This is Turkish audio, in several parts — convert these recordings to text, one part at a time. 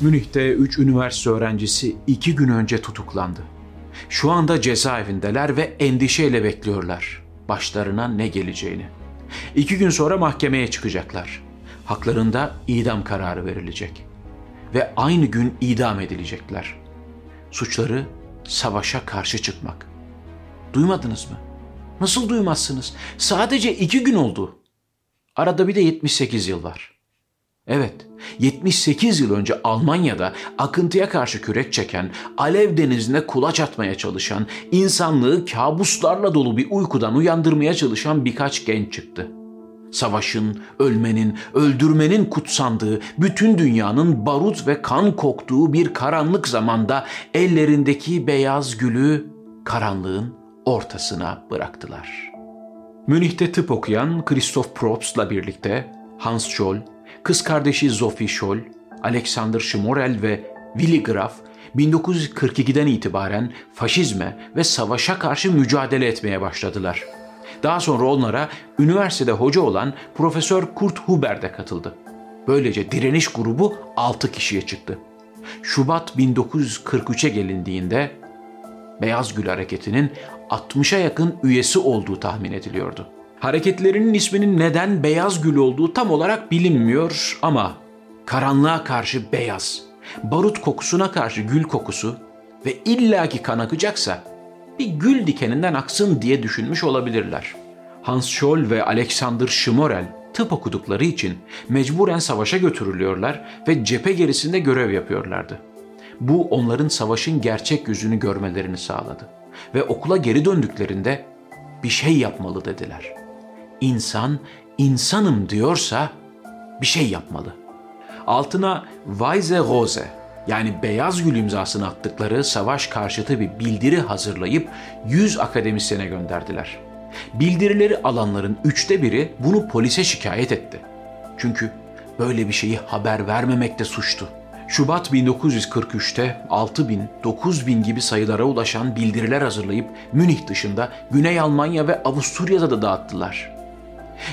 Münih'te 3 üniversite öğrencisi 2 gün önce tutuklandı. Şu anda cezaevindeler ve endişeyle bekliyorlar başlarına ne geleceğini. İki gün sonra mahkemeye çıkacaklar. Haklarında idam kararı verilecek. Ve aynı gün idam edilecekler. Suçları savaşa karşı çıkmak. Duymadınız mı? Nasıl duymazsınız? Sadece iki gün oldu. Arada bir de 78 yıl var. Evet, 78 yıl önce Almanya'da akıntıya karşı kürek çeken, Alev denizine kulaç atmaya çalışan, insanlığı kabuslarla dolu bir uykudan uyandırmaya çalışan birkaç genç çıktı. Savaşın, ölmenin, öldürmenin kutsandığı, bütün dünyanın barut ve kan koktuğu bir karanlık zamanda ellerindeki beyaz gülü karanlığın ortasına bıraktılar. Münih'te tıp okuyan Christoph Probst'la birlikte Hans Scholl, kız kardeşi Sophie Scholl, Alexander Schmorell ve Willy Graf 1942'den itibaren faşizme ve savaşa karşı mücadele etmeye başladılar. Daha sonra onlara üniversitede hoca olan Profesör Kurt Huber de katıldı. Böylece direniş grubu 6 kişiye çıktı. Şubat 1943'e gelindiğinde Beyaz Gül Hareketi'nin 60'a yakın üyesi olduğu tahmin ediliyordu. Hareketlerinin isminin neden beyaz gül olduğu tam olarak bilinmiyor ama karanlığa karşı beyaz, barut kokusuna karşı gül kokusu ve illaki kan akacaksa bir gül dikeninden aksın diye düşünmüş olabilirler. Hans Scholl ve Alexander Schmorell tıp okudukları için mecburen savaşa götürülüyorlar ve cephe gerisinde görev yapıyorlardı. Bu onların savaşın gerçek yüzünü görmelerini sağladı ve okula geri döndüklerinde bir şey yapmalı dediler. İnsan insanım diyorsa bir şey yapmalı. Altına Weise Rose yani beyaz gül imzasını attıkları savaş karşıtı bir bildiri hazırlayıp 100 akademisyene gönderdiler. Bildirileri alanların üçte biri bunu polise şikayet etti. Çünkü böyle bir şeyi haber vermemek de suçtu. Şubat 1943'te 6 bin, 9 bin gibi sayılara ulaşan bildiriler hazırlayıp Münih dışında Güney Almanya ve Avusturya'da da dağıttılar.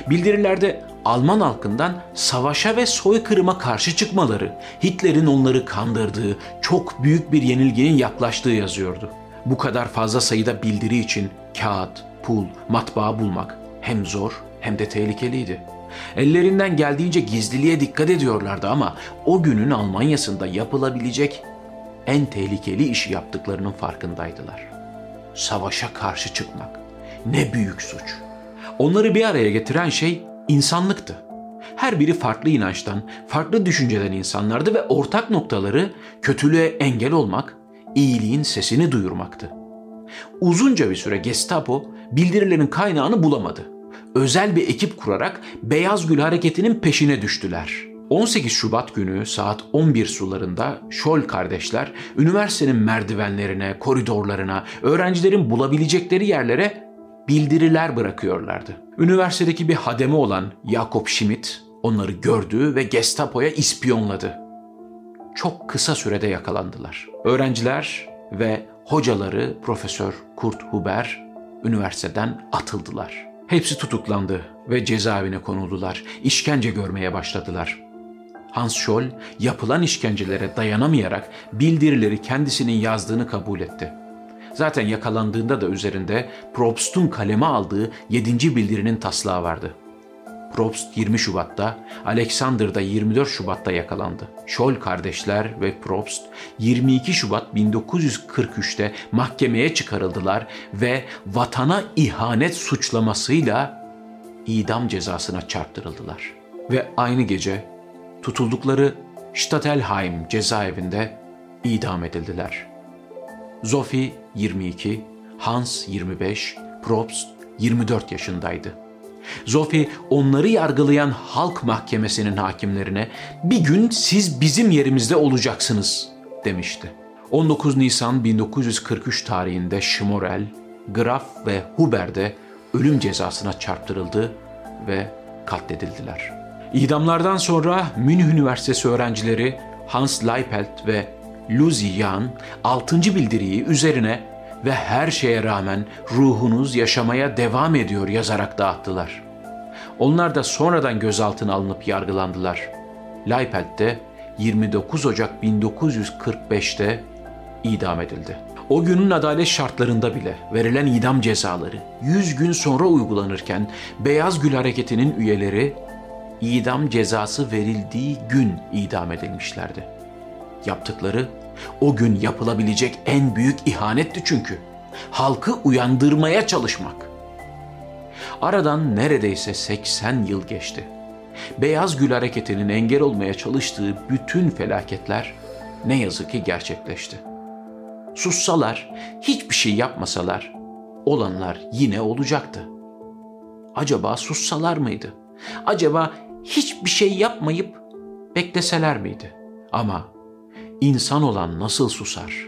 Bildirilerde Alman halkından savaşa ve soykırıma karşı çıkmaları, Hitler'in onları kandırdığı, çok büyük bir yenilginin yaklaştığı yazıyordu. Bu kadar fazla sayıda bildiri için kağıt, pul, matbaa bulmak hem zor hem de tehlikeliydi. Ellerinden geldiğince gizliliğe dikkat ediyorlardı ama o günün Almanya'sında yapılabilecek en tehlikeli işi yaptıklarının farkındaydılar. Savaşa karşı çıkmak. Ne büyük suç. Onları bir araya getiren şey insanlıktı. Her biri farklı inançtan, farklı düşünceden insanlardı ve ortak noktaları kötülüğe engel olmak, iyiliğin sesini duyurmaktı. Uzunca bir süre Gestapo bildirilerin kaynağını bulamadı özel bir ekip kurarak Beyaz Gül Hareketi'nin peşine düştüler. 18 Şubat günü saat 11 sularında Scholl kardeşler üniversitenin merdivenlerine, koridorlarına, öğrencilerin bulabilecekleri yerlere bildiriler bırakıyorlardı. Üniversitedeki bir hademe olan Jakob Schmidt onları gördü ve Gestapo'ya ispiyonladı. Çok kısa sürede yakalandılar. Öğrenciler ve hocaları Profesör Kurt Huber üniversiteden atıldılar. Hepsi tutuklandı ve cezaevine konuldular. İşkence görmeye başladılar. Hans Scholl yapılan işkencelere dayanamayarak bildirileri kendisinin yazdığını kabul etti. Zaten yakalandığında da üzerinde Probst'un kaleme aldığı 7. bildirinin taslağı vardı. Probst 20 Şubat'ta, Alexander da 24 Şubat'ta yakalandı. Scholl kardeşler ve Probst 22 Şubat 1943'te mahkemeye çıkarıldılar ve vatana ihanet suçlamasıyla idam cezasına çarptırıldılar. Ve aynı gece tutuldukları Stadtelheim cezaevinde idam edildiler. Sophie 22, Hans 25, Probst 24 yaşındaydı. Zofi onları yargılayan halk mahkemesinin hakimlerine bir gün siz bizim yerimizde olacaksınız demişti. 19 Nisan 1943 tarihinde Schmorell, Graf ve Huber de ölüm cezasına çarptırıldı ve katledildiler. İdamlardan sonra Münih Üniversitesi öğrencileri Hans Leipelt ve Lucy Jahn 6. bildiriyi üzerine ve her şeye rağmen ruhunuz yaşamaya devam ediyor yazarak dağıttılar. Onlar da sonradan gözaltına alınıp yargılandılar. Leipelt de 29 Ocak 1945'te idam edildi. O günün adalet şartlarında bile verilen idam cezaları 100 gün sonra uygulanırken Beyaz Gül Hareketi'nin üyeleri idam cezası verildiği gün idam edilmişlerdi. Yaptıkları o gün yapılabilecek en büyük ihanetti çünkü. Halkı uyandırmaya çalışmak. Aradan neredeyse 80 yıl geçti. Beyaz Gül Hareketi'nin engel olmaya çalıştığı bütün felaketler ne yazık ki gerçekleşti. Sussalar, hiçbir şey yapmasalar olanlar yine olacaktı. Acaba sussalar mıydı? Acaba hiçbir şey yapmayıp bekleseler miydi? Ama insan olan nasıl susar?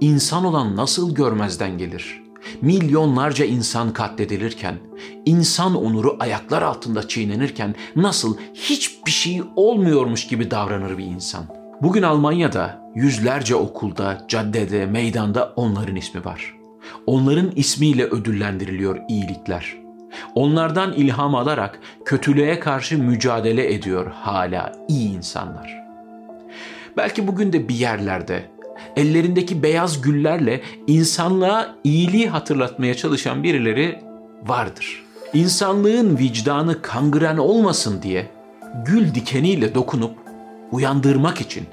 İnsan olan nasıl görmezden gelir? Milyonlarca insan katledilirken, insan onuru ayaklar altında çiğnenirken nasıl hiçbir şey olmuyormuş gibi davranır bir insan? Bugün Almanya'da yüzlerce okulda, caddede, meydanda onların ismi var. Onların ismiyle ödüllendiriliyor iyilikler. Onlardan ilham alarak kötülüğe karşı mücadele ediyor hala iyi insanlar. Belki bugün de bir yerlerde ellerindeki beyaz güllerle insanlığa iyiliği hatırlatmaya çalışan birileri vardır. İnsanlığın vicdanı kangren olmasın diye gül dikeniyle dokunup uyandırmak için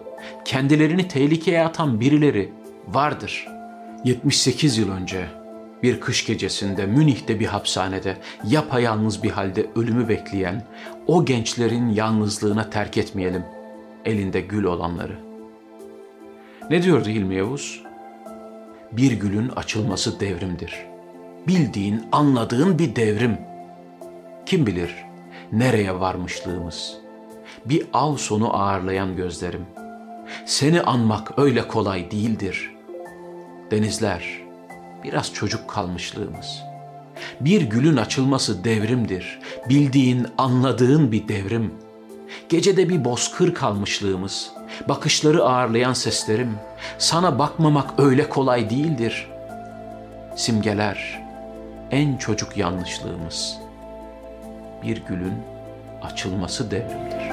kendilerini tehlikeye atan birileri vardır. 78 yıl önce bir kış gecesinde Münih'te bir hapishanede yapayalnız bir halde ölümü bekleyen o gençlerin yalnızlığına terk etmeyelim elinde gül olanları. Ne diyordu Hilmi Yavuz? Bir gülün açılması devrimdir. Bildiğin, anladığın bir devrim. Kim bilir nereye varmışlığımız. Bir av sonu ağırlayan gözlerim. Seni anmak öyle kolay değildir. Denizler, biraz çocuk kalmışlığımız. Bir gülün açılması devrimdir. Bildiğin, anladığın bir devrim. Gecede bir bozkır kalmışlığımız. Bakışları ağırlayan seslerim. Sana bakmamak öyle kolay değildir. Simgeler, en çocuk yanlışlığımız. Bir gülün açılması devrimdir.